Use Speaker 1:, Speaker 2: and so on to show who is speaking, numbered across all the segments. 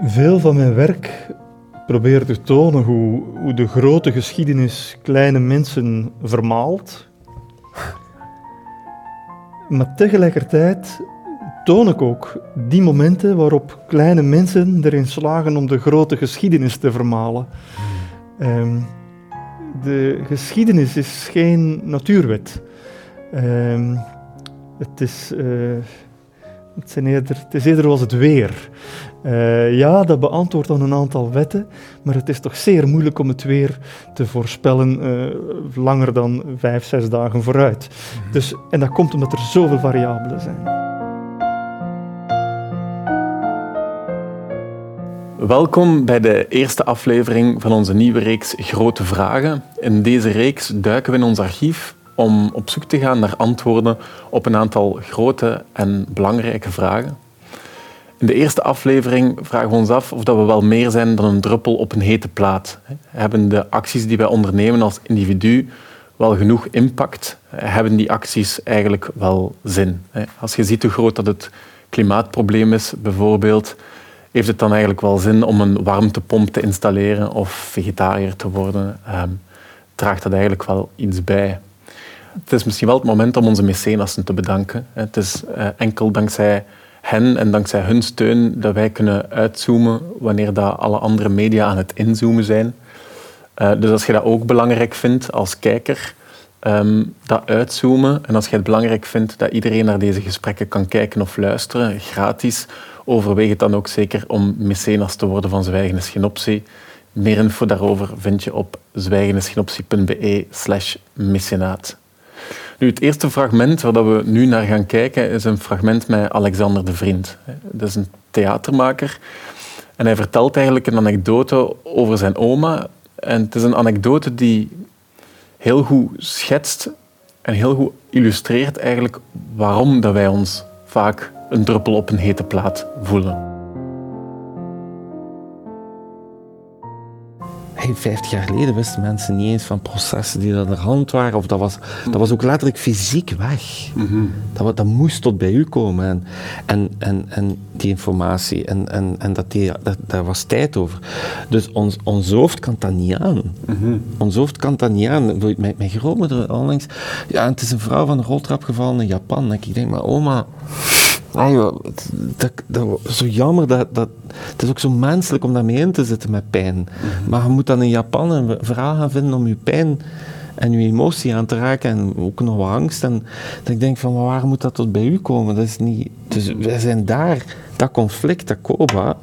Speaker 1: Veel van mijn werk probeert te tonen hoe, hoe de grote geschiedenis kleine mensen vermaalt. Maar tegelijkertijd toon ik ook die momenten waarop kleine mensen erin slagen om de grote geschiedenis te vermalen. Ehm, de geschiedenis is geen natuurwet. Ehm, het, is, eh, het, eerder, het is eerder als het weer. Eh, ja, dat beantwoordt dan een aantal wetten, maar het is toch zeer moeilijk om het weer te voorspellen uh, langer dan vijf, zes dagen vooruit. Mhm. Dus, en dat komt omdat er zoveel variabelen zijn.
Speaker 2: Welkom bij de eerste aflevering van onze nieuwe reeks Grote Vragen. In deze reeks duiken we in ons archief om op zoek te gaan naar antwoorden op een aantal grote en belangrijke vragen. In de eerste aflevering vragen we ons af of dat we wel meer zijn dan een druppel op een hete plaat. Hebben de acties die wij ondernemen als individu wel genoeg impact? Hebben die acties eigenlijk wel zin? Als je ziet hoe groot dat het klimaatprobleem is, bijvoorbeeld, heeft het dan eigenlijk wel zin om een warmtepomp te installeren of vegetariër te worden? Ehm, draagt dat eigenlijk wel iets bij? Het is misschien wel het moment om onze mecenassen te bedanken. Het is eh, enkel dankzij hen en dankzij hun steun dat wij kunnen uitzoomen wanneer dat alle andere media aan het inzoomen zijn. Uh, dus als je dat ook belangrijk vindt als kijker, um, dat uitzoomen. En als je het belangrijk vindt dat iedereen naar deze gesprekken kan kijken of luisteren, gratis, overweeg het dan ook zeker om mecenas te worden van Zwijgenis Genoptie. Meer info daarover vind je op zwijgenisgenoptie.be slash mecenaat. Nu, het eerste fragment waar we nu naar gaan kijken is een fragment met Alexander de Vriend. Dat is een theatermaker en hij vertelt eigenlijk een anekdote over zijn oma. En het is een anekdote die heel goed schetst en heel goed illustreert eigenlijk waarom dat wij ons vaak een druppel op een hete plaat voelen.
Speaker 3: Hey, 50 jaar geleden wisten mensen niet eens van processen die aan de hand waren. Of dat was, dat was ook letterlijk fysiek weg. Dat, dat moest tot bij u komen. En, en, en, die informatie, en, en, en dat die, dat, daar was tijd over. Dus ons, ons hoofd kan dat niet aan. Mm Ons hoofd kan dat niet aan. Mijn, mijn grootmoeder onlangs, ja, het is een vrouw van de roltrap gevallen in Japan. Ik denk, maar oma... Ah, joh, dat, dat, zo jammer, dat, dat, het is ook zo menselijk om daarmee in te zitten met pijn. Mhm. Maar je moet dan in Japan een verhaal gaan vinden om je pijn en je emotie aan te raken en ook nog wat angst. En dat ik denk van, waar moet dat tot bij u komen? Dat is niet... Dus wij zijn daar, dat conflict, dat koba,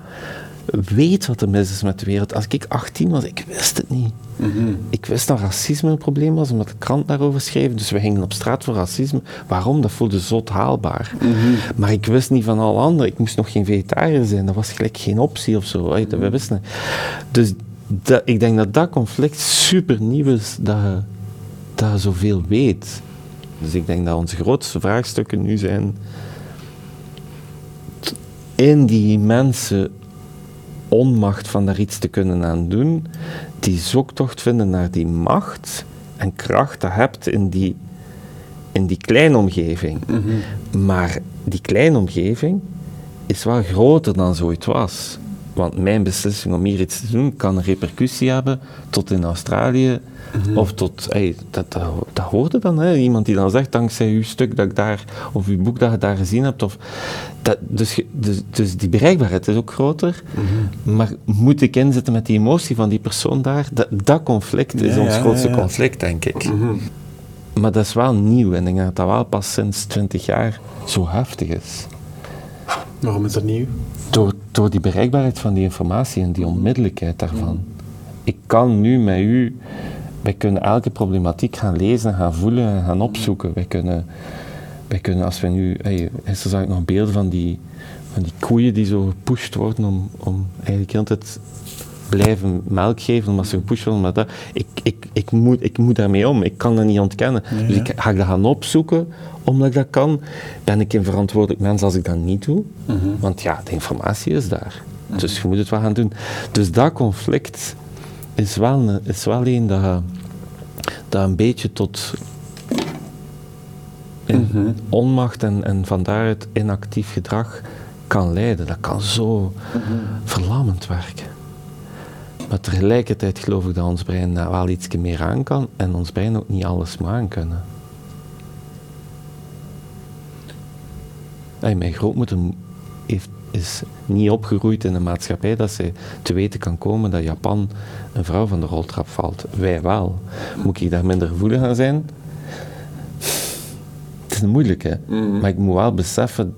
Speaker 3: weet wat er mis is met de wereld. Als ik 18 was, ik wist het niet. Mhm. Ik wist dat racisme een probleem was, omdat de krant daarover schreef. Dus we gingen op straat voor racisme. Waarom? Dat voelde zot haalbaar. Mhm. Maar ik wist niet van alle anderen. Ik moest nog geen vegetariër zijn. Dat was gelijk geen optie of zo. We mhm. wisten. Dus dat, ik denk dat dat conflict super nieuw is, dat je, dat je zoveel weet. Dus ik denk dat onze grootste vraagstukken nu zijn in die mensen onmacht van daar iets te kunnen aan doen, die zoektocht vinden naar die macht en kracht dat hebt in die, in die kleine omgeving. Mhm. Maar die kleine omgeving is wel groter dan zo het was. Want mijn beslissing om hier iets te doen kan een repercussie hebben tot in Australië. Mhm. Of tot, hey, dat, dat, dat hoorde dan, hè? iemand die dan zegt, dankzij uw stuk dat ik daar, of uw boek dat je daar gezien hebt. Of, dat, dus, dus, dus die bereikbaarheid is ook groter. Mhm. Maar moet ik inzetten met die emotie van die persoon daar? Dat, dat conflict is ons grootste conflict, denk ik. Mhm. Maar dat is wel nieuw en ik denk dat dat wel pas sinds 20 jaar zo heftig is.
Speaker 2: Waarom is dat nieuw?
Speaker 3: Door, door die bereikbaarheid van die informatie en die onmiddellijkheid daarvan. Ik kan nu met u, wij kunnen elke problematiek gaan lezen, gaan voelen en gaan opzoeken. Wij kunnen, wij kunnen als we nu, hey, gisteren zag ik nog beelden van die, van die koeien die zo gepusht worden om, om eigenlijk altijd blijven melk geven omdat ze gepusht worden. Maar dat, ik, ik, ik, moet, ik moet daarmee om, ik kan dat niet ontkennen. Dus ik ga dat gaan opzoeken omdat ik dat kan. Ben ik een verantwoordelijk mens als ik dat niet doe? Mhm. Want ja, de informatie is daar. Mhm. Dus je moet het wel gaan doen. Dus dat conflict is wel, is wel een dat, dat een beetje tot in mhm. onmacht en, en van daaruit inactief gedrag kan leiden. Dat kan zo verlammend werken. Maar tegelijkertijd geloof ik dat ons brein daar wel iets meer aan kan en ons brein ook niet alles moet aan kunnen. Hey, mijn grootmoeder heeft, is niet opgegroeid in een maatschappij dat ze te weten kan komen dat Japan een vrouw van de roltrap valt. Wij wel. Moet ik daar minder gevoelig aan zijn? Het is moeilijk, hè?
Speaker 2: Mhm.
Speaker 3: Maar ik moet wel beseffen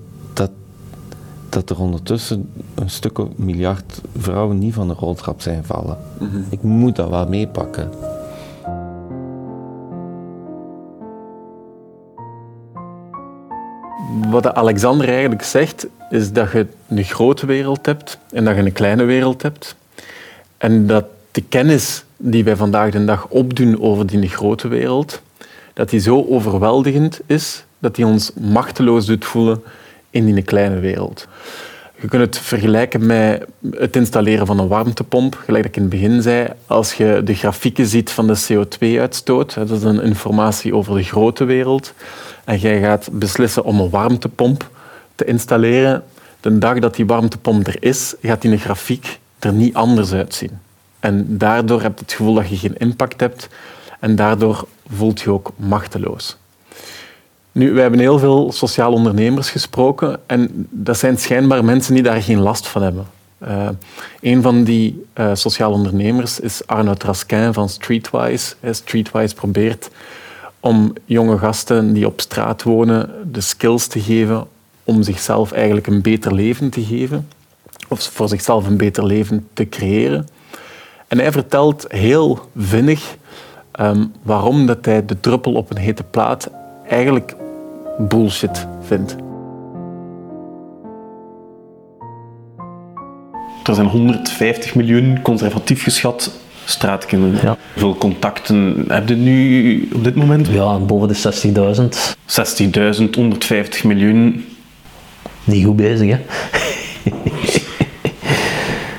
Speaker 3: dat, er ondertussen een stuk of miljard vrouwen niet van de roltrap zijn vallen. Ik moet dat wel meepakken.
Speaker 2: Wat Alexander eigenlijk zegt, is dat je een grote wereld hebt en dat je een kleine wereld hebt. En dat de kennis die wij vandaag de dag opdoen over die grote wereld, dat die zo overweldigend is, dat die ons machteloos doet voelen in die kleine wereld. Je kunt het vergelijken met het installeren van een warmtepomp. Gelijk ik in het begin zei, als je de grafieken ziet van de CO2-uitstoot, dat is een informatie over de grote wereld, en jij gaat beslissen om een warmtepomp te installeren, de dag dat die warmtepomp er is, gaat die grafiek er niet anders uitzien. En daardoor heb je het gevoel dat je geen impact hebt en daardoor voelt je ook machteloos. Nu, wij hebben heel veel sociaal ondernemers gesproken en dat zijn schijnbaar mensen die daar geen last van hebben. Uh, een van die uh, sociaal ondernemers is Arnoud Raskin van Streetwise. Streetwise probeert om jonge gasten die op straat wonen de skills te geven om zichzelf eigenlijk een beter leven te geven. Of voor zichzelf een beter leven te creëren. En hij vertelt heel vinnig um, waarom dat hij de druppel op een hete plaat eigenlijk bullshit vindt.
Speaker 4: Er zijn 150 miljoen conservatief geschat straatkinderen.
Speaker 5: Ja.
Speaker 4: Hoeveel contacten heb je nu op dit moment?
Speaker 5: Ja, boven de
Speaker 4: 60.000. 60.000, 150 miljoen.
Speaker 5: Niet goed bezig, hè?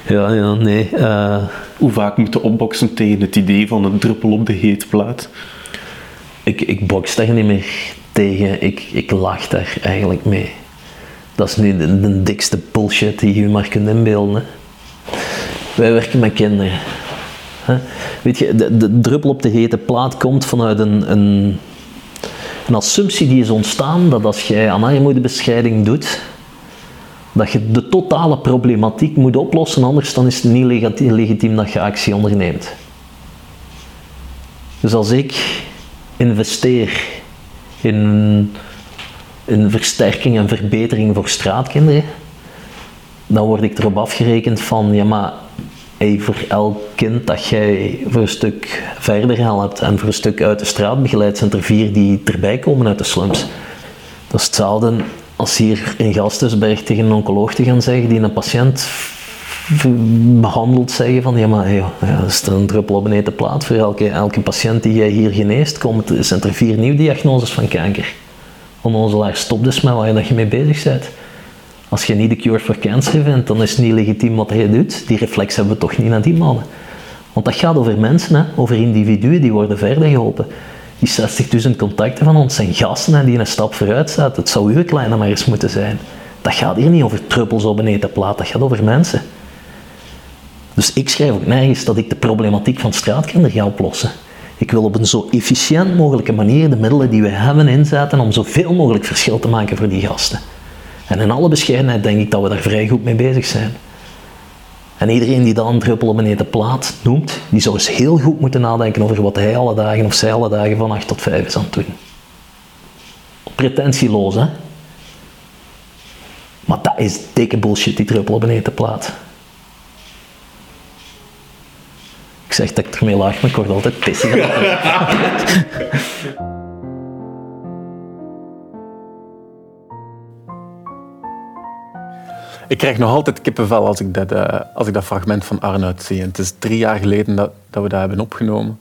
Speaker 5: ja, ja, nee. Uh...
Speaker 4: Hoe vaak moeten opboksen tegen het idee van een druppel op de hete plaat?
Speaker 5: Ik, ik box daar niet meer Ik, ik lach daar eigenlijk mee. Dat is nu de, dikste bullshit die je maar kunt inbeelden. Wij werken met kinderen. Hè. Weet je, de, druppel op de hete plaat komt vanuit een, een, een assumptie die is ontstaan dat als jij aan armoedebescheiding doet, dat je de totale problematiek moet oplossen, anders dan is het niet legitiem dat je actie onderneemt. Dus als ik investeer in, in versterking en verbetering voor straatkinderen, dan word ik erop afgerekend van, ja maar voor elk kind dat jij voor een stuk verder helpt en voor een stuk uit de straat begeleidt, zijn er vier die erbij komen uit de slums. Dat is hetzelfde als hier in Gasthuisberg tegen een oncoloog te gaan zeggen die een patiënt behandeld zeggen van ja maar is er een druppel op een hete plaat voor elke, elke patiënt die jij hier geneest komt, zijn er vier nieuwe diagnoses van kanker. Onnozelaar, stop dus met waar je mee bezig bent. Als je niet de cure voor cancer vindt, dan is het niet legitiem wat je doet. Die reflex hebben we toch niet naar die mannen. Want dat gaat over mensen, hè? over individuen die worden verder geholpen. Die 60.000 contacten van ons zijn gasten hè, die een stap vooruit zetten. Het zou uw kleine maar eens moeten zijn. Dat gaat hier niet over truppels op een plaat, dat gaat over mensen. Dus ik schrijf ook nergens dat ik de problematiek van straatkinderen ga oplossen. Ik wil op een zo efficiënt mogelijke manier de middelen die we hebben inzetten om zoveel mogelijk verschil te maken voor die gasten. En in alle bescheidenheid denk ik dat we daar vrij goed mee bezig zijn. En iedereen die dan druppel op hete plaat noemt, die zou eens heel goed moeten nadenken over wat hij alle dagen of zij alle dagen van 8 tot 5 is aan het doen. Pretentieloos, hè? Maar dat is dikke bullshit, die druppel op hete plaat. Ik zeg dat ik ermee laag, maar ik word altijd pissig.
Speaker 2: Ik krijg nog altijd kippenvel als ik dat, uh, als ik dat fragment van Arnoud zie. En het is drie jaar geleden dat, dat we dat hebben opgenomen.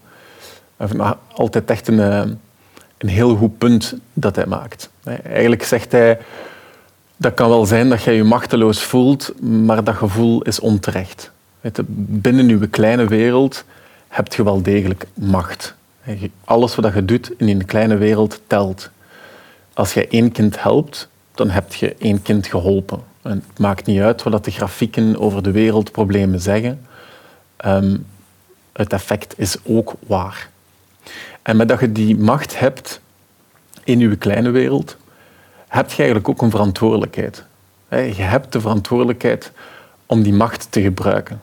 Speaker 2: Altijd echt een, uh, een heel goed punt dat hij maakt. Eigenlijk zegt hij, dat kan wel zijn dat jij je machteloos voelt, maar dat gevoel is onterecht. Binnen uw kleine wereld heb je wel degelijk macht. Alles wat je doet in een kleine wereld telt. Als je één kind helpt, dan heb je één kind geholpen. En het maakt niet uit wat de grafieken over de wereldproblemen zeggen. Ehm, het effect is ook waar. En met dat je die macht hebt in je kleine wereld, heb je eigenlijk ook een verantwoordelijkheid. Je hebt de verantwoordelijkheid om die macht te gebruiken.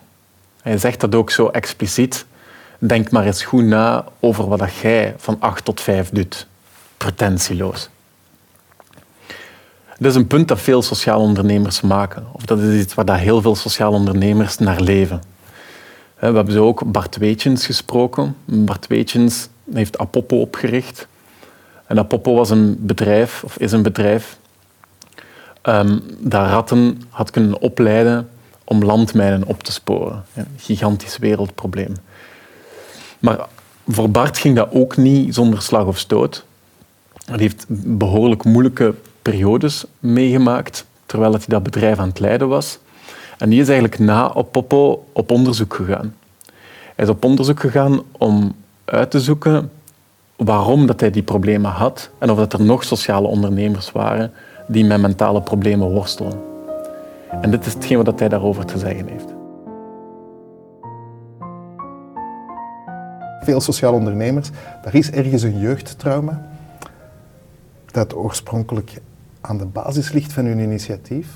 Speaker 2: Hij zegt dat ook zo expliciet. Denk maar eens goed na over wat jij van 8 tot 5 doet. Pretentieloos. Dat is een punt dat veel sociale ondernemers maken. Of dat is iets waar heel veel sociale ondernemers naar leven. We hebben zo ook Bart Weetjens gesproken. Bart Weetjens heeft Apoppo opgericht. En Apoppo was een bedrijf, of is een bedrijf, um, dat ratten had kunnen opleiden om landmijnen op te sporen. Een gigantisch wereldprobleem. Maar voor Bart ging dat ook niet zonder slag of stoot. Hij heeft behoorlijk moeilijke periodes meegemaakt terwijl hij dat bedrijf aan het leiden was. En die is eigenlijk na op Popo op onderzoek gegaan. Hij is op onderzoek gegaan om uit te zoeken waarom dat hij die problemen had en of dat er nog sociale ondernemers waren die met mentale problemen worstelen. En dit is hetgeen wat hij daarover te zeggen heeft.
Speaker 6: Veel sociale ondernemers, daar is ergens een jeugdtrauma dat oorspronkelijk aan de basis ligt van hun initiatief.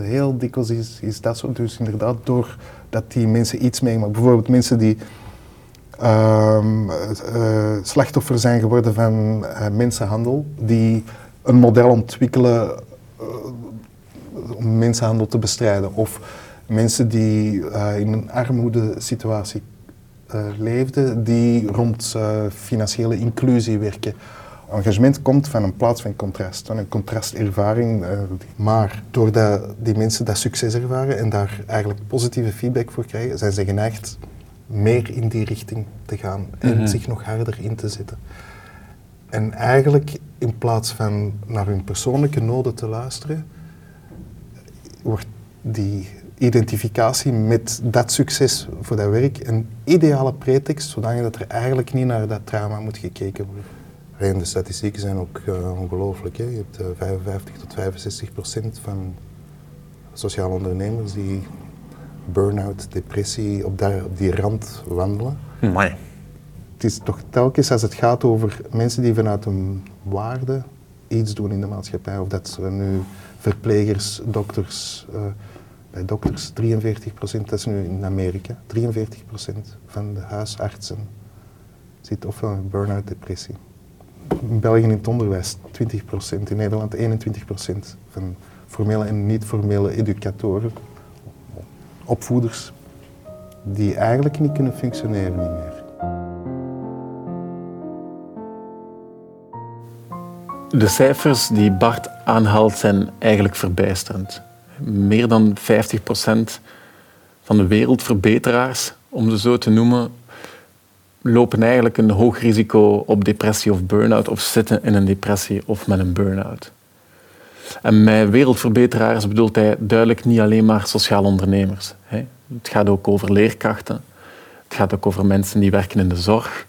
Speaker 6: Heel dikwijls is, dat zo. Dus inderdaad, doordat die mensen iets meemaken, bijvoorbeeld mensen die uh, uh, slachtoffer zijn geworden van uh, mensenhandel, die een model ontwikkelen eh, om mensenhandel te bestrijden. Of mensen die in een armoedesituatie leefden, die rond financiële inclusie werken engagement komt van een plaats van contrast, van een contrastervaring. Uh, maar doordat die mensen dat succes ervaren en daar eigenlijk positieve feedback voor krijgen, zijn ze geneigd meer in die richting te gaan en mhm. zich nog harder in te zetten. En eigenlijk in plaats van naar hun persoonlijke noden te luisteren, wordt die identificatie met dat succes voor dat werk een ideale pretext, zodat er eigenlijk niet naar dat trauma moet gekeken worden. En de statistieken zijn ook uh, ongelooflijk. Je hebt uh, 55 tot 65 procent van sociale ondernemers die burn-out, depressie op, daar, op die rand wandelen.
Speaker 2: Mooi.
Speaker 6: Het is toch telkens als het gaat over mensen die vanuit een waarde iets doen in de maatschappij. Of dat ze nu verplegers, dokters, uh, bij dokters 43 procent, dat is nu in Amerika, 43 procent van de huisartsen zit ofwel in burn-out, depressie in België in het onderwijs 20% in Nederland 21% van formele en niet-formele educatoren, opvoeders, die eigenlijk niet kunnen functioneren niet meer.
Speaker 2: De cijfers die Bart aanhaalt zijn eigenlijk verbijsterend. Meer dan 50% van de wereldverbeteraars, om ze zo te noemen, lopen eigenlijk een hoog risico op depressie of burn-out of zitten in een depressie of met een burn-out. En met wereldverbeteraars bedoelt hij duidelijk niet alleen maar sociale ondernemers. Het gaat ook over leerkrachten. Het gaat ook over mensen die werken in de zorg.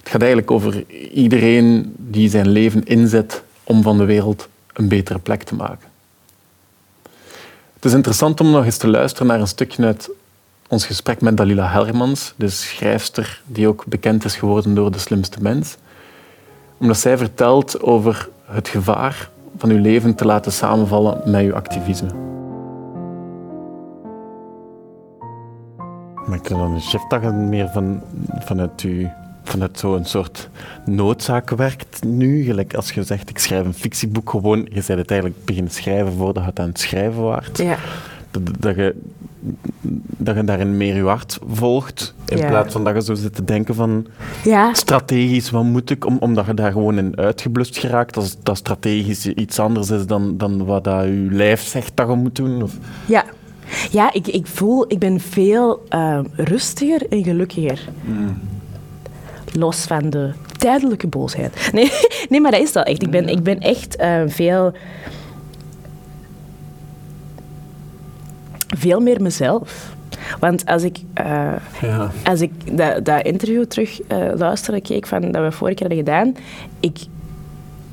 Speaker 2: Het gaat eigenlijk over iedereen die zijn leven inzet om van de wereld een betere plek te maken. Het is interessant om nog eens te luisteren naar een stukje uit ons gesprek met Dalila Hermans, de schrijfster die ook bekend is geworden door De Slimste Mens. Omdat zij vertelt over het gevaar van uw leven te laten samenvallen met uw activisme.
Speaker 3: Maar ik dan een je meer van, vanuit, u, vanuit zo'n soort noodzaak werkt nu. Gelijk als je zegt, ik schrijf een fictieboek gewoon. Je zei het eigenlijk beginnen schrijven voordat je het aan het schrijven waart.
Speaker 7: Ja.
Speaker 3: Dat, dat je dat je daarin meer je hart volgt. In plaats van dat je zo zit te denken van
Speaker 7: ja.
Speaker 3: strategisch, wat moet ik? Om, omdat je daar gewoon in uitgeblust geraakt. Als dat strategisch iets anders is dan, dan wat dat je lijf zegt dat je moet doen. Of...
Speaker 7: Ja. Ja, ik, ik voel, ik ben veel uh, rustiger en gelukkiger.
Speaker 3: Hmm.
Speaker 7: Los van de tijdelijke boosheid. Nee, nee maar dat is dat echt. Ik ben, ik ben echt uh, veel veel meer mezelf. Want als ik, uh,
Speaker 3: ja.
Speaker 7: als ik dat, dat interview terug uh, luisterde, keek van dat we vorige keer hadden gedaan, ik,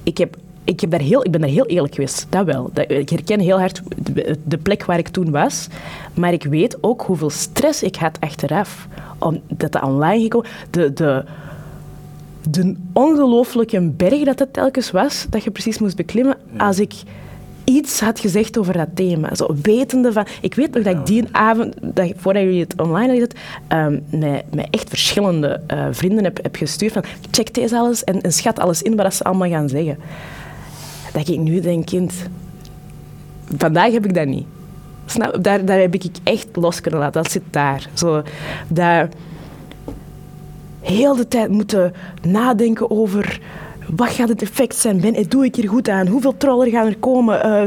Speaker 7: ik heb ik, heb daar heel, ik ben daar heel eerlijk geweest, dat wel. Dat, ik herken heel hard de, de plek waar ik toen was, maar ik weet ook hoeveel stress ik had achteraf. Omdat dat online gekomen... De, de, de ongelooflijke berg dat het telkens was, dat je precies moest beklimmen, als ik iets had gezegd over dat thema. Zo wetende van... Ik weet nog dat ik die avond, dat, voordat jullie het online hadden um, met, met echt verschillende uh, vrienden heb, heb gestuurd van check deze alles en, en schat alles in wat ze allemaal gaan zeggen. Dat ik nu denk, kind... Vandaag heb ik dat niet. Snap? Daar, daar heb ik echt los kunnen laten. Dat zit daar. Zo, dat heel de tijd moeten nadenken over wat gaat het effect zijn? Ben, doe ik hier goed aan? Hoeveel troller gaan er komen? Uh,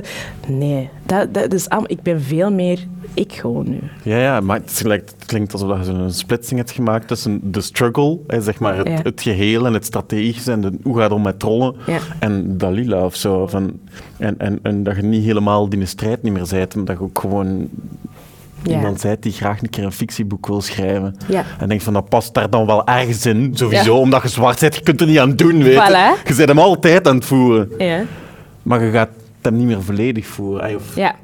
Speaker 7: nee, dat, dat is, ik ben veel meer ik gewoon nu.
Speaker 2: Ja, ja maar het, het klinkt alsof je een splitsing hebt gemaakt tussen de struggle, zeg maar het, het geheel en het strategische en de, hoe gaat het om met trollen, en Dalila of zo. Van, en, en, en dat je niet helemaal die strijd niet meer bent, maar dat je ook gewoon Iemand zei die graag een keer een fictieboek wil schrijven. Ja. En denk van, dat past daar dan wel ergens in. Sowieso, omdat je zwart bent, je kunt er niet aan doen, weet je. Je bent hem altijd aan het voeren. Ja. Maar je gaat hem niet meer volledig voeren. Of...
Speaker 7: Ja,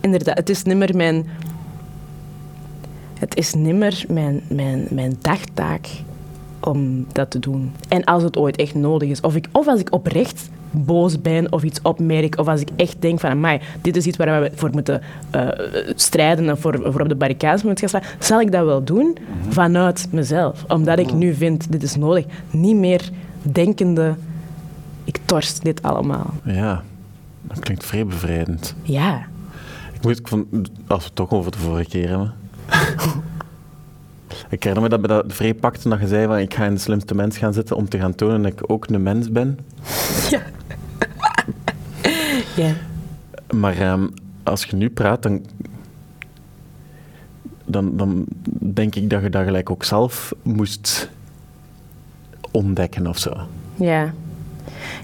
Speaker 7: inderdaad. Het is nimmer mijn... Het is nimmer mijn, mijn, mijn dagtaak om dat te doen. En als het ooit echt nodig is. Of, ik, of als ik oprecht boos ben of iets opmerk, of als ik echt denk van, amai, dit is iets waar we voor moeten uh, strijden en voor, voor op de barricades moeten gaan staan, zal ik dat wel doen vanuit mezelf. Omdat ik nu vind, dit is nodig. Niet meer denkende, ik torst dit allemaal.
Speaker 2: Ja, dat klinkt vrij bevrijdend.
Speaker 7: Ja.
Speaker 2: Ik moet, als we het toch over de vorige keer hebben... Ik herinner me dat bij dat vrijpakte dat je zei van ik ga in de slimste mens gaan zitten om te gaan tonen dat ik ook een mens ben.
Speaker 7: Ja. Ja.
Speaker 2: Maar um, als je nu praat, dan, dan, dan denk ik dat je dat gelijk ook zelf moest ontdekken of zo.
Speaker 7: Ja.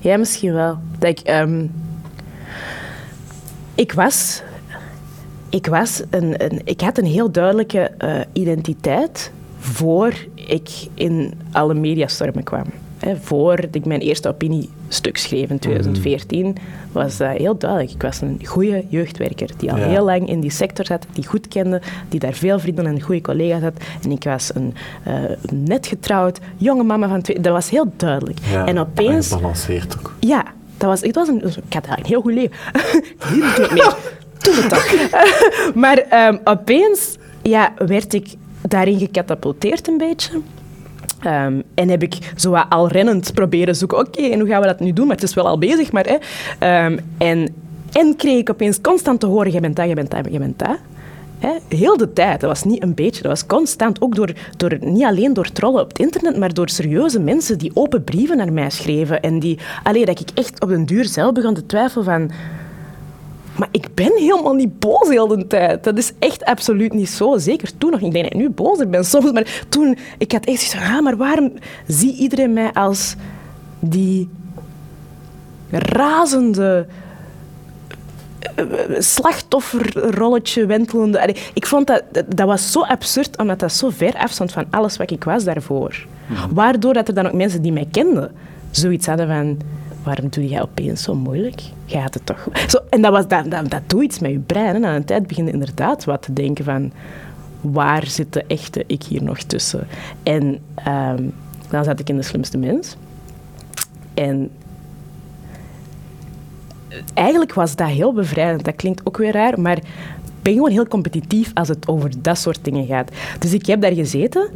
Speaker 7: Ja, misschien wel. Dat ik, um, ik was ik, was een, een, ik had een heel duidelijke uh, identiteit voor ik in alle mediastormen kwam. He, voor ik mijn eerste opiniestuk schreef in 2014, was dat heel duidelijk. Ik was een goede jeugdwerker die al heel lang in die sector zat, die goed kende, die daar veel vrienden en goede collega's had. En ik was een uh, net getrouwd, jonge mama van twee. Dat was heel duidelijk.
Speaker 2: Ja,
Speaker 7: en opeens.
Speaker 2: gebalanceerd ook.
Speaker 7: Ja, dat was, het was een, ik had een heel goed leven. Hier meer. Toen het toch. maar um, opeens ja, werd ik daarin gecatapulteerd een beetje. Um, en heb ik zo al rennend proberen zoeken, oké, en hoe gaan we dat nu doen? Maar het is wel al bezig, maar... Hè. Um, en, en kreeg ik opeens constant te horen, je bent dat, je bent dat, je bent dat. Hè? Heel de tijd. Dat was niet een beetje, dat was constant. Ook door, door, niet alleen door trollen op het internet, maar door serieuze mensen die open brieven naar mij schreven. En die, alleen dat ik echt op den duur zelf begon te twijfelen van maar ik ben helemaal niet boos heel de tijd. Dat is echt absoluut niet zo. Zeker toen nog. Ik denk dat ik nu bozer ben soms. Maar toen, ik had echt zoiets van, ah, maar waarom zie iedereen mij als die razende eh, slachtofferrolletje wentelende. Ik vond dat, dat was zo absurd, omdat dat zo ver afstond van alles wat ik was daarvoor. Mhm. Waardoor dat er dan ook mensen die mij kenden zoiets hadden van waarom doe jij opeens zo moeilijk? Gaat het toch Zo, en dat, was, dat, dat, dat doet iets met je brein. En aan een tijd begin je inderdaad wat te denken van... Waar zit de echte ik hier nog tussen? En ehm, dan zat ik in De Slimste Mens. En eigenlijk was dat heel bevrijdend. Dat klinkt ook weer raar, maar ik ben gewoon heel competitief als het over dat soort dingen gaat. Dus ik heb daar gezeten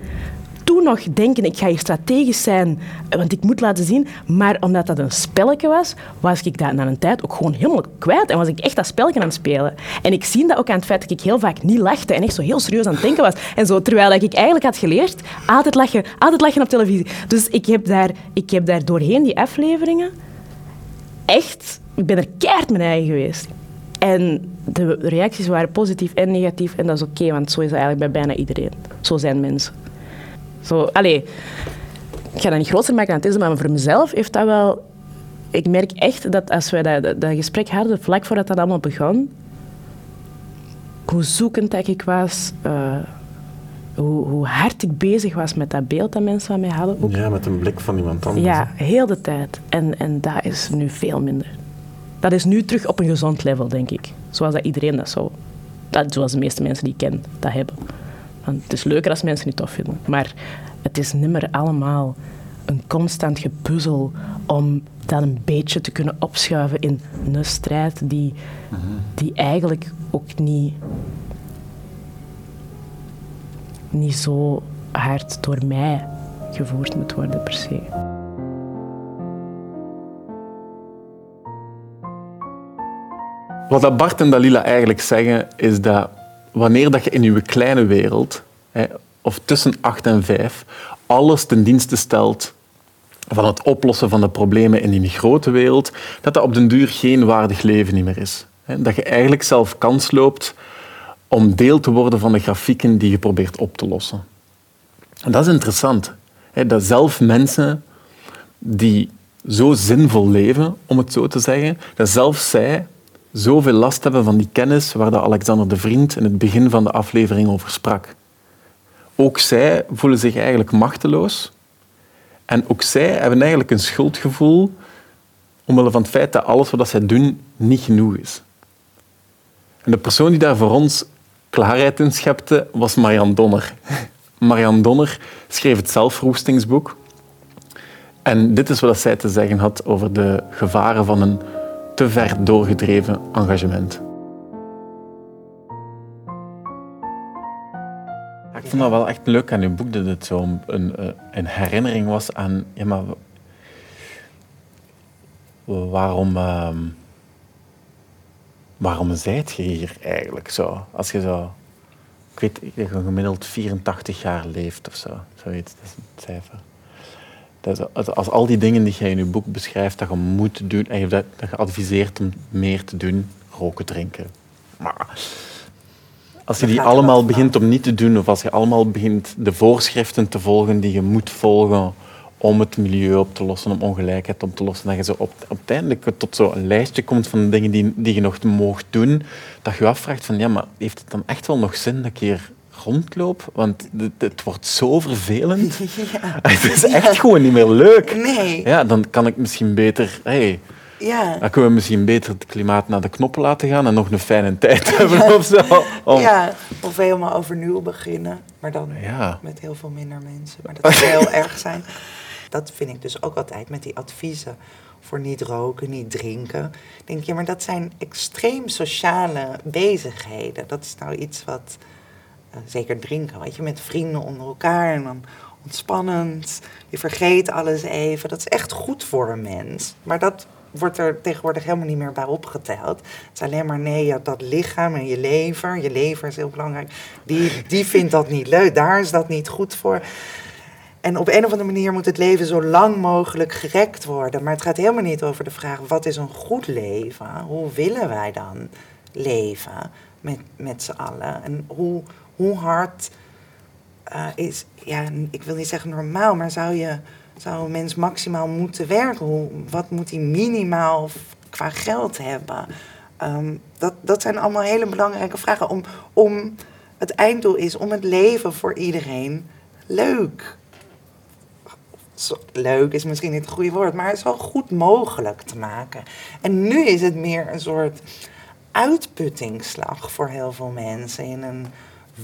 Speaker 7: toen nog denken, ik ga hier strategisch zijn, want ik moet laten zien. Maar omdat dat een spelletje was, was ik dat na een tijd ook gewoon helemaal kwijt. En was ik echt dat spelletje aan het spelen. En ik zie dat ook aan het feit dat ik heel vaak niet lachte en echt zo heel serieus aan het denken was. En zo, terwijl ik eigenlijk had geleerd, altijd lachen, altijd lachen op televisie. Dus ik heb daar, ik heb daar doorheen die afleveringen echt... Ik ben er keihard mijn eigen geweest. En de reacties waren positief en negatief. En dat is oké, want zo is het eigenlijk bij bijna iedereen. Zo zijn mensen. Zo, allee, ik ga dat niet groter maken dan het is, maar voor mezelf heeft dat wel... Ik merk echt dat als wij dat, dat, gesprek hadden, vlak voordat dat allemaal begon, hoe zoekend dat ik was, uh, hoe, hoe, hard ik bezig was met dat beeld dat mensen van mij hadden. Ook.
Speaker 2: Ja, met een blik van iemand anders.
Speaker 7: Ja, heel de tijd. En, en dat is nu veel minder. dat is nu terug op een gezond level, denk ik. Zoals dat iedereen dat zo... Dat, zoals de meeste mensen die ik ken, dat hebben. Want het is leuker als mensen het tof vinden. Maar het is nimmer allemaal een constant gepuzzel om dat een beetje te kunnen opschuiven in een strijd die, die eigenlijk ook niet, niet zo hard door mij gevoerd moet worden per se.
Speaker 2: Wat dat Bart en Dalila eigenlijk zeggen, is dat wanneer dat je in je kleine wereld, hè, of tussen 8 en 5, alles ten dienste stelt van het oplossen van de problemen in die grote wereld, dat dat op den duur geen waardig leven meer is. Dat je eigenlijk zelf kans loopt om deel te worden van de grafieken die je probeert op te lossen. En dat is interessant. Dat zelf mensen die zo zinvol leven, om het zo te zeggen, dat zelfs zij zoveel last hebben van die kennis waar de Alexander de Vriend in het begin van de aflevering over sprak. Ook zij voelen zich eigenlijk machteloos. En ook zij hebben eigenlijk een schuldgevoel omwille van het feit dat alles wat zij doen niet genoeg is. En de persoon die daar voor ons klaarheid in schepte, was Marianne Donner. Marianne Donner schreef het zelfroestingsboek. En dit is wat zij te zeggen had over de gevaren van een te ver doorgedreven engagement. Ik vond dat wel echt leuk aan uw boek, dat het zo een, een herinnering was aan... Ja, maar waarom... Uh, waarom zijt je hier eigenlijk zo? Als je zo... Ik weet gemiddeld 84 jaar leeft of zo. Zoiets, dat is een cijfer. Dat als al die dingen die jij in je boek beschrijft, dat je moet doen, en je dat, dat je adviseert om meer te doen, roken, drinken. Maar als je die allemaal begint om niet te doen, of als je allemaal begint de voorschriften te volgen die je moet volgen om het milieu op te lossen, om ongelijkheid op te lossen, dat je zo op, uiteindelijk tot zo'n lijstje komt van de dingen die, die je nog mocht doen, dat je je afvraagt van, ja, maar heeft het dan echt wel nog zin dat ik hier rondloop, want het, wordt zo vervelend. Ja. Het is echt gewoon niet meer leuk.
Speaker 8: Nee.
Speaker 2: Ja, dan kan ik misschien beter... Hey,
Speaker 8: ja.
Speaker 2: Dan kunnen we misschien beter het klimaat naar de knoppen laten gaan en nog een fijne tijd hebben of zo.
Speaker 8: Ja, of helemaal overnieuw beginnen. Maar dan ja. met heel veel minder mensen. Maar dat zou heel erg zijn. Dat vind ik dus ook altijd met die adviezen voor niet roken, niet drinken. Denk je, maar dat zijn extreem sociale bezigheden. Dat is nou iets wat zeker drinken, weet je, met vrienden onder elkaar en dan ontspannend. Je vergeet alles even. Dat is echt goed voor een mens. Maar dat wordt er tegenwoordig helemaal niet meer bij opgeteld. Het is alleen maar nee, ja, dat lichaam en je lever, je lever is heel belangrijk, die, die vindt dat niet leuk, daar is dat niet goed voor. En op een of andere manier moet het leven zo lang mogelijk gerekt worden. Maar het gaat helemaal niet over de vraag: wat is een goed leven? Hoe willen wij dan leven met, met z'n allen? En hoe, hoe hard uh, is, ja, ik wil niet zeggen normaal, maar zou, je, zou een mens maximaal moeten werken? Wat moet hij minimaal qua geld hebben? Um, dat, dat zijn allemaal hele belangrijke vragen. Om, om, het einddoel is om het leven voor iedereen leuk. Leuk is misschien niet het goede woord, maar zo goed mogelijk te maken. En nu is het meer een soort uitputtingsslag voor heel veel mensen in een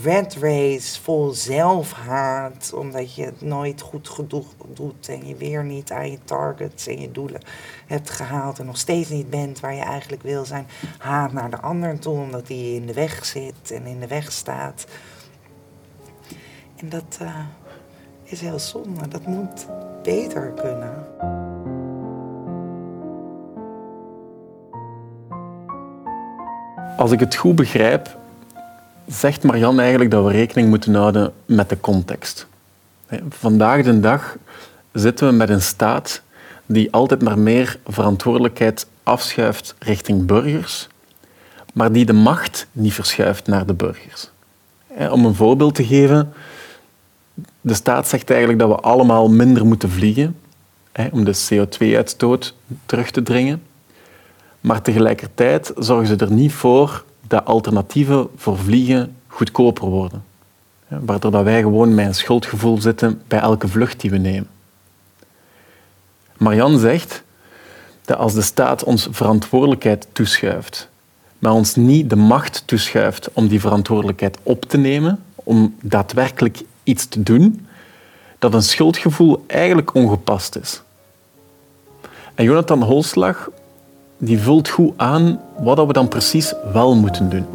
Speaker 8: red race vol zelfhaat, omdat je het nooit goed genoeg doet en je weer niet aan je targets en je doelen hebt gehaald en nog steeds niet bent waar je eigenlijk wil zijn. Haat naar de ander toe, omdat die in de weg zit en in de weg staat. En dat uh, is heel zonde. Dat moet beter kunnen.
Speaker 2: Als ik het goed begrijp, zegt Marianne eigenlijk dat we rekening moeten houden met de context. Vandaag de dag zitten we met een staat die altijd maar meer verantwoordelijkheid afschuift richting burgers, maar die de macht niet verschuift naar de burgers. Om een voorbeeld te geven, de staat zegt eigenlijk dat we allemaal minder moeten vliegen om de CO2-uitstoot terug te dringen. Maar tegelijkertijd zorgen ze er niet voor dat alternatieven voor vliegen goedkoper worden. Waardoor dat wij gewoon met een schuldgevoel zitten bij elke vlucht die we nemen. Marianne zegt, dat als de staat ons verantwoordelijkheid toeschuift, maar ons niet de macht toeschuift om die verantwoordelijkheid op te nemen, om daadwerkelijk iets te doen, dat een schuldgevoel eigenlijk ongepast is. En Jonathan Holslag die vult goed aan wat we dan precies wel moeten doen.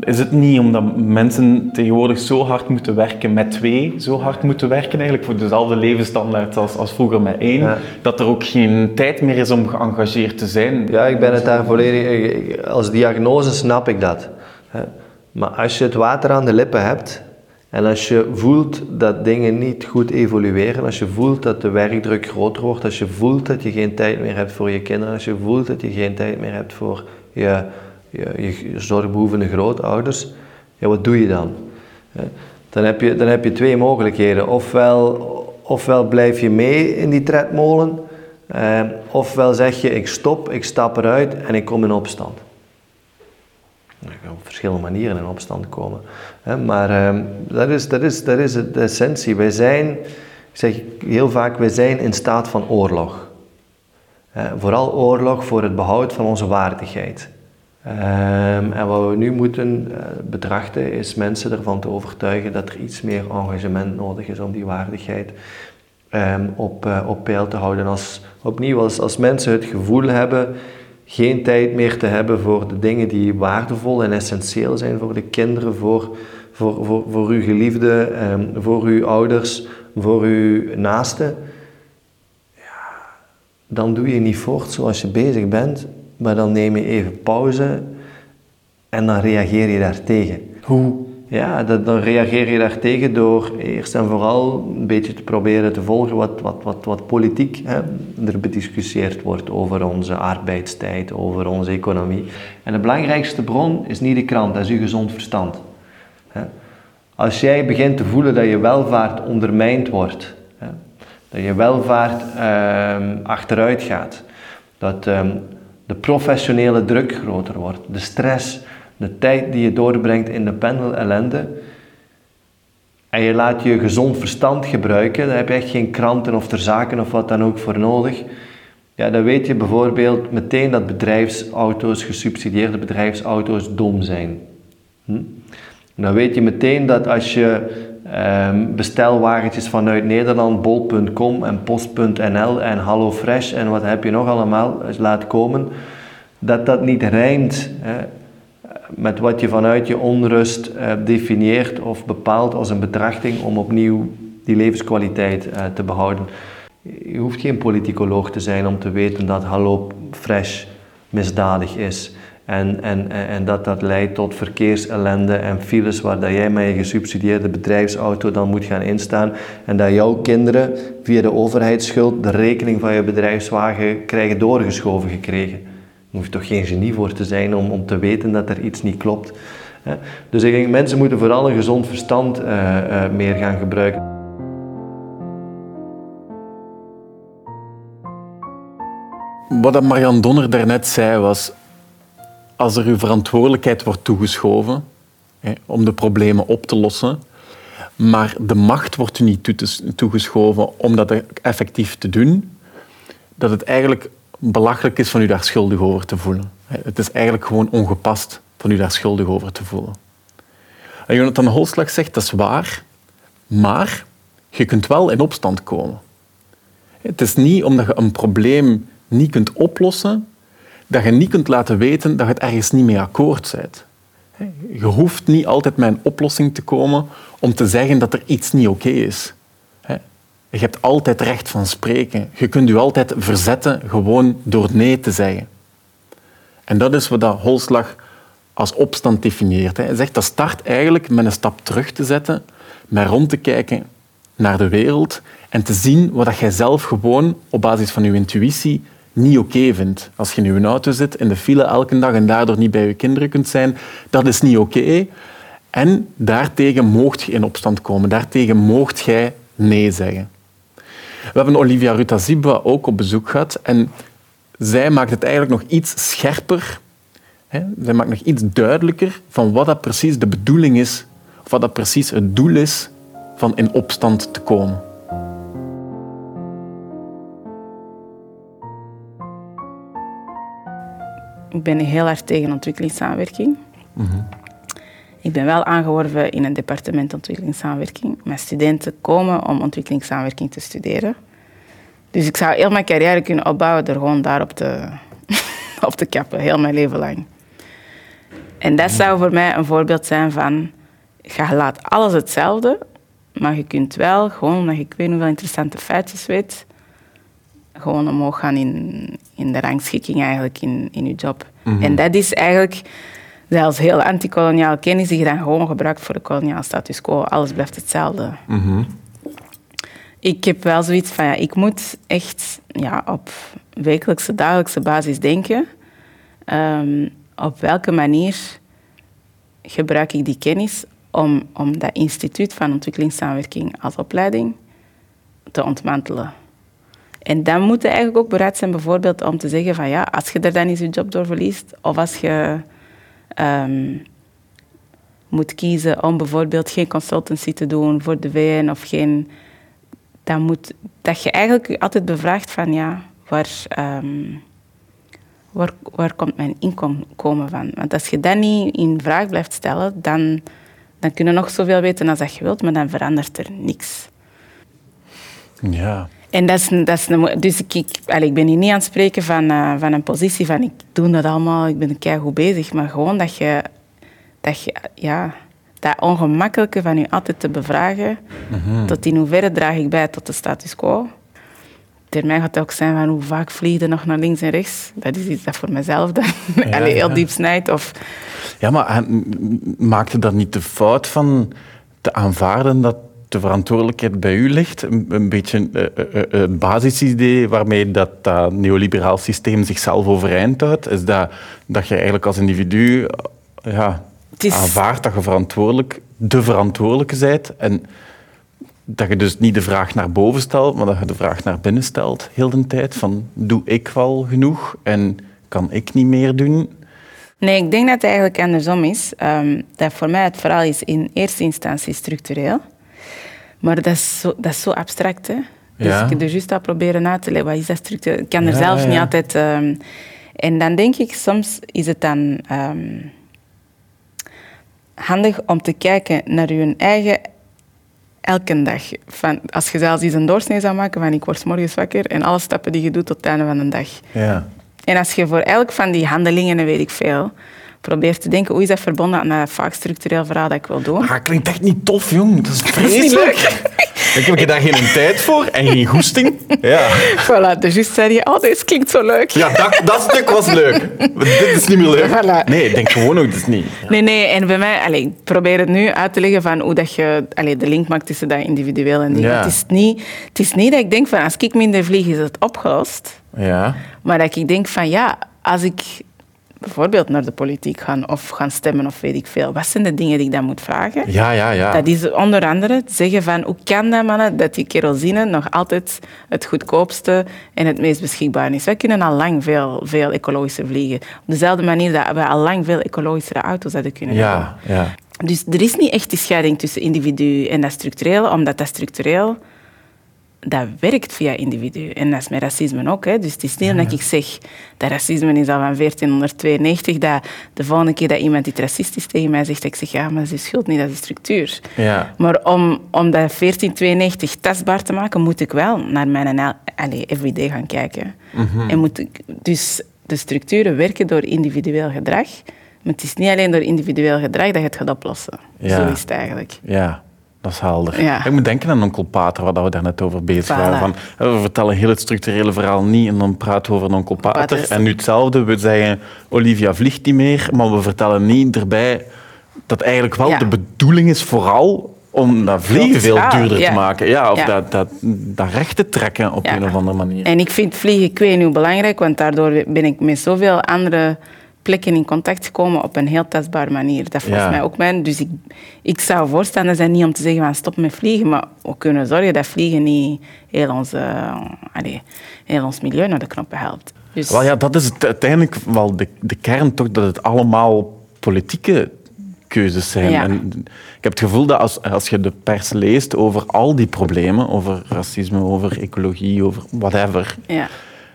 Speaker 4: Is het niet omdat mensen tegenwoordig zo hard moeten werken met twee, zo hard moeten werken eigenlijk voor dezelfde levensstandaard als, als vroeger met één, dat er ook geen tijd meer is om geëngageerd te zijn?
Speaker 9: Ja, ik ben het daar volledig... Als diagnose snap ik dat. Maar als je het water aan de lippen hebt en als je voelt dat dingen niet goed evolueren, als je voelt dat de werkdruk groter wordt, als je voelt dat je geen tijd meer hebt voor je kinderen, als je voelt dat je geen tijd meer hebt voor je, je, zorgbehoevende grootouders, ja, wat doe je dan? Dan heb je, dan heb je twee mogelijkheden. Ofwel, ofwel blijf je mee in die tredmolen, eh, ofwel zeg je ik stop, ik stap eruit en ik kom in opstand. Verschillende manieren in opstand komen. Maar ehm, dat, is, dat, is, dat is de essentie. Wij zijn, ik zeg heel vaak, wij zijn in staat van oorlog. Vooral oorlog voor het behoud van onze waardigheid. Ehm, en wat we nu moeten uh, betrachten is mensen ervan te overtuigen dat er iets meer engagement nodig is om die waardigheid um, op, uh, op peil te houden. Als, opnieuw, als, als mensen het gevoel hebben geen tijd meer te hebben voor de dingen die waardevol en essentieel zijn voor de kinderen, voor, voor, voor, voor uw geliefde, ehm, voor uw ouders, voor uw naasten, ja, dan doe je niet voort zoals je bezig bent, maar dan neem je even pauze en dan reageer je daartegen. Hoe? Ja, dan reageer je daartegen door eerst en vooral een beetje te proberen te volgen wat, wat, wat, wat politiek hè, er bediscussieerd wordt over onze arbeidstijd, over onze economie. En de belangrijkste bron is niet de krant, dat is uw gezond verstand. Als jij begint te voelen dat je welvaart ondermijnd wordt, dat je welvaart ehm, achteruit gaat, dat ehm, de professionele druk groter wordt, de stress de tijd die je doorbrengt in de pendel ellende, en je laat je gezond verstand gebruiken, daar heb je echt geen kranten of ter zaken of wat dan ook voor nodig. Ja, dan weet je bijvoorbeeld meteen dat bedrijfsauto's, gesubsidieerde bedrijfsauto's, dom zijn. Hm? Dan weet je meteen dat als je um, bestelwagentjes vanuit Nederland, bol.com en post.nl en HelloFresh en wat heb je nog allemaal laat komen, dat dat niet rijmt. Met wat je vanuit je onrust uh, definieert of bepaalt als een betrachting om opnieuw die levenskwaliteit uh, te behouden. Je hoeft geen politicoloog te zijn om te weten dat Hallo Fresh misdadig is. En, en, en dat dat leidt tot verkeersellende en files waar dat jij met je gesubsidieerde bedrijfsauto dan moet gaan instaan. En dat jouw kinderen via de overheidsschuld de rekening van je bedrijfswagen krijgen doorgeschoven gekregen. Je hoeft toch geen genie voor te zijn om, om te weten dat er iets niet klopt. Dus ik denk, mensen moeten vooral een gezond verstand uh, uh, meer gaan gebruiken.
Speaker 2: Wat Marianne Donner daarnet zei was, als er uw verantwoordelijkheid wordt toegeschoven hè, om de problemen op te lossen, maar de macht wordt u niet toegeschoven om dat effectief te doen, dat het eigenlijk belachelijk is van u daar schuldig over te voelen. Het is eigenlijk gewoon ongepast van u daar schuldig over te voelen. En Jonathan Holslag zegt, dat is waar, maar je kunt wel in opstand komen. Het is niet omdat je een probleem niet kunt oplossen, dat je niet kunt laten weten dat je het ergens niet mee akkoord bent. Je hoeft niet altijd met een oplossing te komen om te zeggen dat er iets niet oké is. Je hebt altijd recht van spreken. Je kunt je altijd verzetten gewoon door nee te zeggen. En dat is wat dat Holslag als opstand definieert. Hij zegt dat start eigenlijk met een stap terug te zetten, met rond te kijken naar de wereld en te zien wat jij zelf gewoon op basis van je intuïtie niet oké vindt. Als je in je auto zit, in de file elke dag en daardoor niet bij je kinderen kunt zijn, dat is niet oké. En daartegen moogt je in opstand komen. Daartegen moogt jij nee zeggen. We hebben Olivia Rutazibwa ook op bezoek gehad en zij maakt het eigenlijk nog iets scherper. Hè? Zij maakt nog iets duidelijker van wat dat precies de bedoeling is, of wat dat precies het doel is van in opstand te komen?
Speaker 10: Ik ben heel erg tegen ontwikkelingssamenwerking. Mhm. Ik ben wel aangeworven in een departement ontwikkelingssamenwerking. Mijn studenten komen om ontwikkelingssamenwerking te studeren. Dus ik zou heel mijn carrière kunnen opbouwen door gewoon daarop te, op te kappen, heel mijn leven lang. En dat zou voor mij een voorbeeld zijn van, je laat alles hetzelfde, maar je kunt wel, gewoon omdat je ik weet hoeveel interessante feitjes weet, gewoon omhoog gaan in, in de rangschikking eigenlijk in, in je job. Mhm. En dat is eigenlijk zelfs heel anti-koloniaal kennis die je dan gewoon gebruikt voor de koloniale status quo. Alles blijft hetzelfde. Mhm. Ik heb wel zoiets van, ja, ik moet echt ja, op wekelijkse, dagelijkse basis denken. Um, op welke manier gebruik ik die kennis om, om dat instituut van ontwikkelingssamenwerking als opleiding te ontmantelen. En dan moet je eigenlijk ook bereid zijn bijvoorbeeld om te zeggen van ja, als je er dan eens je job door verliest, of als je um, moet kiezen om bijvoorbeeld geen consultancy te doen voor de VN of geen... Dan moet, dat je eigenlijk altijd bevraagt van ja, waar, um, waar, waar komt mijn inkomen van? Want als je dat niet in vraag blijft stellen, dan, dan kun je nog zoveel weten als dat je wilt, maar dan verandert er niks.
Speaker 2: Ja.
Speaker 10: En dat is, dat is een, dus ik, ik, ik ben hier niet aan het spreken van, uh, van een positie van ik doe dat allemaal, ik ben keihard bezig. Maar gewoon dat je, dat je ja, dat ongemakkelijke van je altijd te bevragen, mm tot in hoeverre draag ik bij tot de status quo. Termijn gaat het ook zijn van hoe vaak vlieg je nog naar links en rechts. Dat is iets dat voor mezelf dan ja, heel diep snijdt. Of...
Speaker 2: Ja, maar maakte dat niet de fout van te aanvaarden dat de verantwoordelijkheid bij u ligt. Een, een beetje uh, uh, het basisidee waarmee dat, dat neoliberaal systeem zichzelf overeind houdt, is dat, dat je eigenlijk als individu ja, is... aanvaardt dat je verantwoordelijk, de verantwoordelijke bent. En dat je dus niet de vraag naar boven stelt, maar dat je de vraag naar binnen stelt, heel de tijd. Van, doe ik wel genoeg en kan ik niet meer doen?
Speaker 10: Nee, ik denk dat het eigenlijk andersom is. Um, dat voor mij het verhaal is in eerste instantie structureel. Maar dat is zo, dat is zo abstract, hè. Dus ik heb er juist aan proberen na te leggen. Wat is dat structuur? Ik kan er zelf niet altijd... Um, en dan denk ik, soms is het dan um, handig om te kijken naar je eigen elke dag. Van, als je zelfs eens een doorsnee zou maken van ik word morgens wakker en alle stappen die je doet tot het einde van de dag.
Speaker 2: Ja.
Speaker 10: En als je voor elk van die handelingen, weet ik veel, probeer te denken, hoe is dat verbonden aan dat vaak structureel verhaal dat ik wil doen.
Speaker 2: Maar klinkt echt niet tof, jong. Dat is vreselijk. Ik heb je daar geen tijd voor en geen goesting. Ja.
Speaker 10: Voilà, dus juist zei je, oh, dit klinkt zo leuk.
Speaker 2: Ja, dat, dat stuk was leuk. dit is niet meer leuk. Voilà. Nee, ik denk gewoon ook, dat is niet.
Speaker 10: Nee, nee, en bij mij, allez, ik probeer het nu uit te leggen van hoe dat je allez, de link maakt tussen dat individueel en die. Het, is niet, het is niet dat ik denk van, als ik minder vlieg, is het opgelost.
Speaker 2: Ja.
Speaker 10: Maar dat ik denk van, ja, als ik bijvoorbeeld naar de politiek gaan of gaan stemmen of weet ik veel. Wat zijn de dingen die ik dan moet vragen?
Speaker 2: Ja, ja, ja.
Speaker 10: Dat is onder andere zeggen van hoe kan dat, mannen, dat die kerosine nog altijd het goedkoopste en het meest beschikbaar is. Wij kunnen al lang veel, veel ecologischer vliegen. Op dezelfde manier dat we al lang veel ecologischere auto's hadden kunnen
Speaker 2: ja,
Speaker 10: hebben. Ja. Dus er is niet echt die scheiding tussen individu en dat structureel, omdat dat structureel dat werkt via individu. En dat is met racisme ook. Hè. Dus het is niet ja. dat ik zeg dat racisme is al van 1492, dat de volgende keer dat iemand iets racistisch tegen mij zegt, dat ik zeg, ja, maar dat is schuld niet, dat is structuur.
Speaker 2: Ja.
Speaker 10: Maar om, om dat 1492 tastbaar te maken, moet ik wel naar mijn allez, everyday gaan kijken. Mhm. En moet ik, dus de structuren werken door individueel gedrag, maar het is niet alleen door individueel gedrag dat je het gaat oplossen. Zo is het eigenlijk.
Speaker 2: Ja. Dat is helder. Ik moet denken aan onkel Pater, waar we daar net over bezig waren. Van, we vertellen heel het structurele verhaal niet en dan praten we over onkel Pater. En nu hetzelfde, we zeggen Olivia vliegt niet meer, maar we vertellen niet erbij dat eigenlijk wel de bedoeling is vooral om dat vliegen veel duurder te maken. Ja, of Dat, dat, dat recht te trekken op een of andere manier.
Speaker 10: En ik vind vliegen, ik weet nu belangrijk, want daardoor ben ik met zoveel andere plekken in contact komen op een heel tastbare manier. Dat volgens mij ook mijn. Dus ik, ik zou voorstander zijn niet om te zeggen van stop met vliegen, maar we kunnen zorgen dat vliegen niet heel ons, uh, heel ons milieu naar de knoppen helpt.
Speaker 2: Dus... Wel ja, dat is het, uiteindelijk wel de, de kern toch, dat het allemaal politieke keuzes zijn. En ik heb het gevoel dat als, als je de pers leest over al die problemen, over racisme, over ecologie, over whatever,
Speaker 10: ja.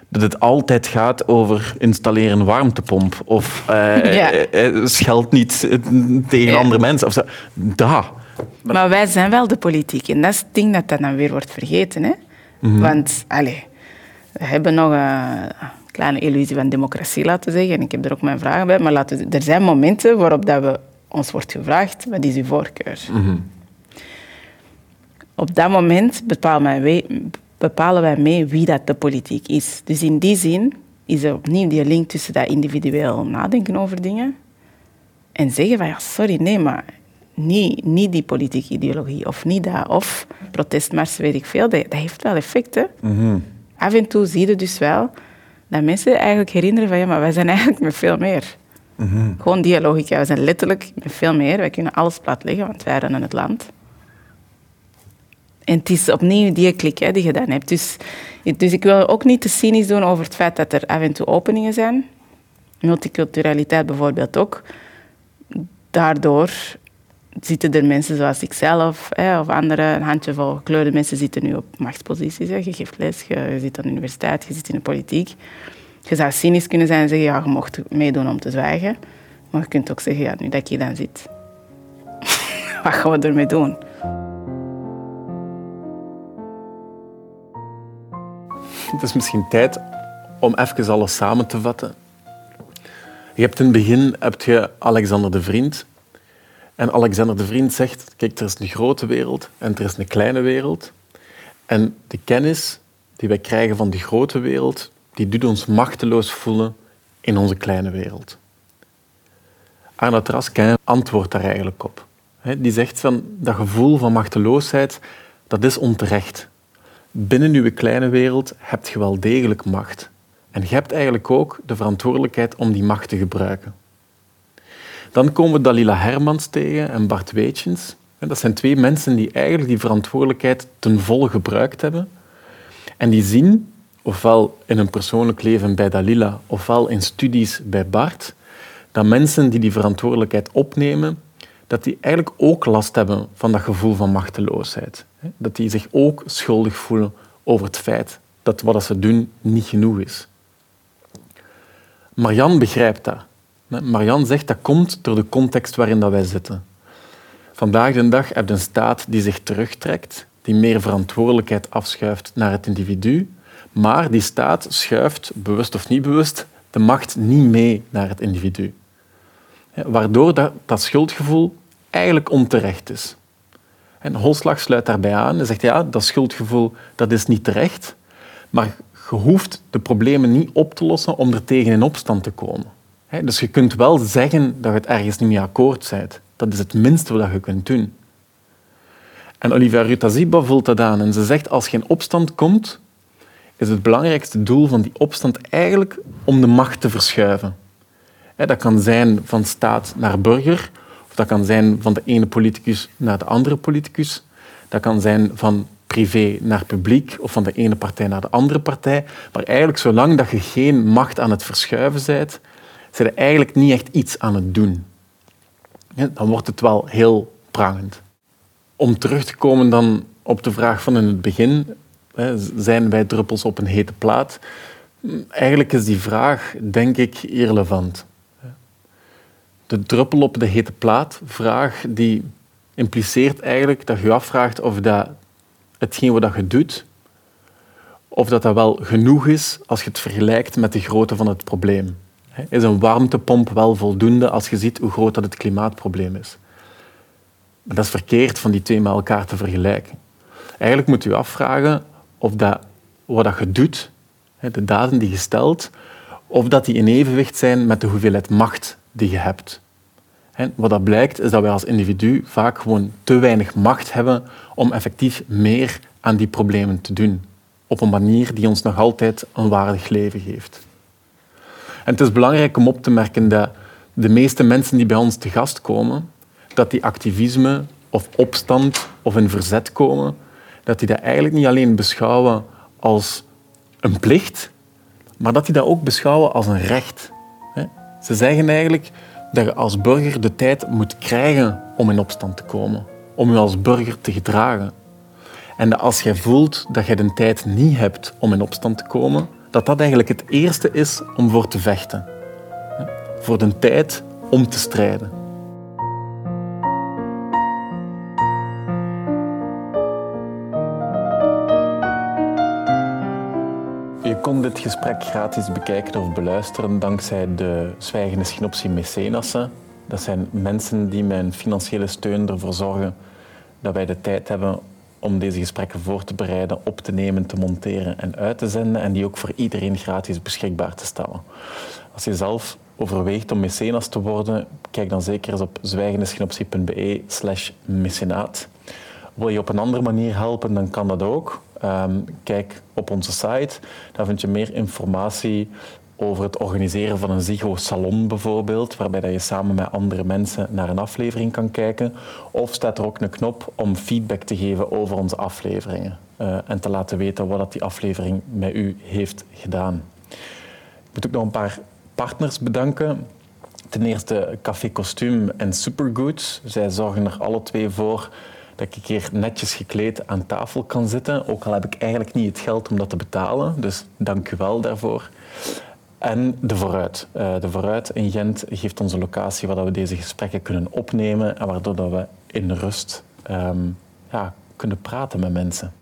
Speaker 2: Dat het altijd gaat over installeren een warmtepomp of uh, ja. scheld niet tegen andere mensen. Of zo. Da.
Speaker 10: Maar wij zijn wel de politiek en dat is het ding dat dat dan weer wordt vergeten. Hè? Mhm. Want, allez, we hebben nog een kleine illusie van democratie, laten zeggen. En ik heb er ook mijn vragen bij. Maar laten er zijn momenten waarop dat we, ons wordt gevraagd, wat is uw voorkeur? Mm Op dat moment bepalen wij, bepalen wij mee wie dat de politiek is. Dus in die zin is er opnieuw die link tussen dat individueel nadenken over dingen en zeggen van, ja, sorry, nee, maar niet, niet die politieke ideologie of niet dat, of protestmars, weet ik veel, dat, dat heeft wel effect. Mhm. Af en toe zie je dus wel dat mensen eigenlijk herinneren van ja, maar wij zijn eigenlijk met veel meer. Mhm. Gewoon die logica, we zijn letterlijk met veel meer. Wij kunnen alles platleggen, want wij rennen het land. En het is opnieuw die klik hè, die je dan hebt. Dus, dus ik wil ook niet te cynisch doen over het feit dat er af en toe openingen zijn. Multiculturaliteit bijvoorbeeld ook. Daardoor zitten er mensen zoals ikzelf hè, of andere, een handjevol gekleurde mensen zitten nu op machtsposities. Hè. Je geeft les, je, zit aan de universiteit, je zit in de politiek. Je zou cynisch kunnen zijn en zeggen, ja, je mocht meedoen om te zwijgen. Maar je kunt ook zeggen, ja, nu dat ik hier dan zit, wat gaan we ermee doen?
Speaker 2: Het is misschien tijd om even alles samen te vatten. Je hebt in het begin heb je Alexander de Vriend, en Alexander de Vriend zegt, kijk, er is een grote wereld en er is een kleine wereld. En de kennis die wij krijgen van die grote wereld, die doet ons machteloos voelen in onze kleine wereld. Arnold Raskin antwoordt daar eigenlijk op. Die zegt van dat gevoel van machteloosheid, dat is onterecht. Binnen uw kleine wereld hebt je wel degelijk macht. En je hebt eigenlijk ook de verantwoordelijkheid om die macht te gebruiken. Dan komen we Dalila Hermans tegen en Bart Weetjens. Dat zijn twee mensen die eigenlijk die verantwoordelijkheid ten volle gebruikt hebben. En die zien, ofwel in hun persoonlijk leven bij Dalila, ofwel in studies bij Bart, dat mensen die die verantwoordelijkheid opnemen, dat die eigenlijk ook last hebben van dat gevoel van machteloosheid. Dat die zich ook schuldig voelen over het feit dat wat ze doen niet genoeg is. Marian begrijpt dat. Marianne zegt dat komt door de context waarin dat wij zitten. Vandaag de dag heb je een staat die zich terugtrekt, die meer verantwoordelijkheid afschuift naar het individu, maar die staat schuift, bewust of niet bewust, de macht niet mee naar het individu. Waardoor dat, dat schuldgevoel eigenlijk onterecht is. En Holslag sluit daarbij aan en zegt ja, dat schuldgevoel dat is niet terecht, maar je hoeft de problemen niet op te lossen om er tegen in opstand te komen dus je kunt wel zeggen dat je het ergens niet mee akkoord bent. Dat is het minste wat je kunt doen. En Olivia Rutaziba voelt dat aan en ze zegt als geen opstand komt, is het belangrijkste doel van die opstand eigenlijk om de macht te verschuiven. Dat kan zijn van staat naar burger, dat kan zijn van de ene politicus naar de andere politicus. Dat kan zijn van privé naar publiek of van de ene partij naar de andere partij. Maar eigenlijk, zolang dat je geen macht aan het verschuiven bent, zijn er eigenlijk niet echt iets aan het doen. dan wordt het wel heel prangend. Om terug te komen dan op de vraag van in het begin, zijn wij druppels op een hete plaat? Eigenlijk is die vraag, denk ik, irrelevant. De druppel op de hete plaat vraag die impliceert eigenlijk dat je afvraagt of dat hetgeen wat je doet, of dat dat wel genoeg is als je het vergelijkt met de grootte van het probleem. Is een warmtepomp wel voldoende als je ziet hoe groot dat het klimaatprobleem is? Dat is verkeerd van die twee met elkaar te vergelijken. Eigenlijk moet je afvragen of dat, wat dat je doet, de daden die je stelt, of dat die in evenwicht zijn met de hoeveelheid macht die je hebt. Wat dat blijkt, is dat wij als individu vaak gewoon te weinig macht hebben om effectief meer aan die problemen te doen. Op een manier die ons nog altijd een waardig leven geeft. En het is belangrijk om op te merken dat de meeste mensen die bij ons te gast komen, dat die activisme of opstand of in verzet komen, dat die dat eigenlijk niet alleen beschouwen als een plicht, maar dat die dat ook beschouwen als een recht. Ze zeggen eigenlijk, dat je als burger de tijd moet krijgen om in opstand te komen. Om je als burger te gedragen. En als je voelt dat je de tijd niet hebt om in opstand te komen, dat dat eigenlijk het eerste is om voor te vechten. Voor de tijd om te strijden. Je kon dit gesprek gratis bekijken of beluisteren dankzij de Zwijgende Schnopsie Mecenassen. Dat zijn mensen die een financiële steun ervoor zorgen dat wij de tijd hebben om deze gesprekken voor te bereiden, op te nemen, te monteren en uit te zenden en die ook voor iedereen gratis beschikbaar te stellen. Als je zelf overweegt om mecenas te worden, kijk dan zeker eens op zwijgendeschnopsie.be slash mecenaat. Wil je op een andere manier helpen, dan kan dat ook. Um, kijk op onze site, daar vind je meer informatie over het organiseren van een Zigo-salon bijvoorbeeld, waarbij je samen met andere mensen naar een aflevering kan kijken. Of staat er ook een knop om feedback te geven over onze afleveringen uh, en te laten weten wat die aflevering met u heeft gedaan. Ik moet ook nog een paar partners bedanken. Ten eerste Café Kostuum en Supergood. Zij zorgen er alle twee voor dat ik hier netjes gekleed aan tafel kan zitten. Ook al heb ik eigenlijk niet het geld om dat te betalen. Dus dank u wel daarvoor. En de Vooruit. Uh, de Vooruit in Gent geeft ons een locatie waar we deze gesprekken kunnen opnemen en waardoor we in rust um, ja, kunnen praten met mensen.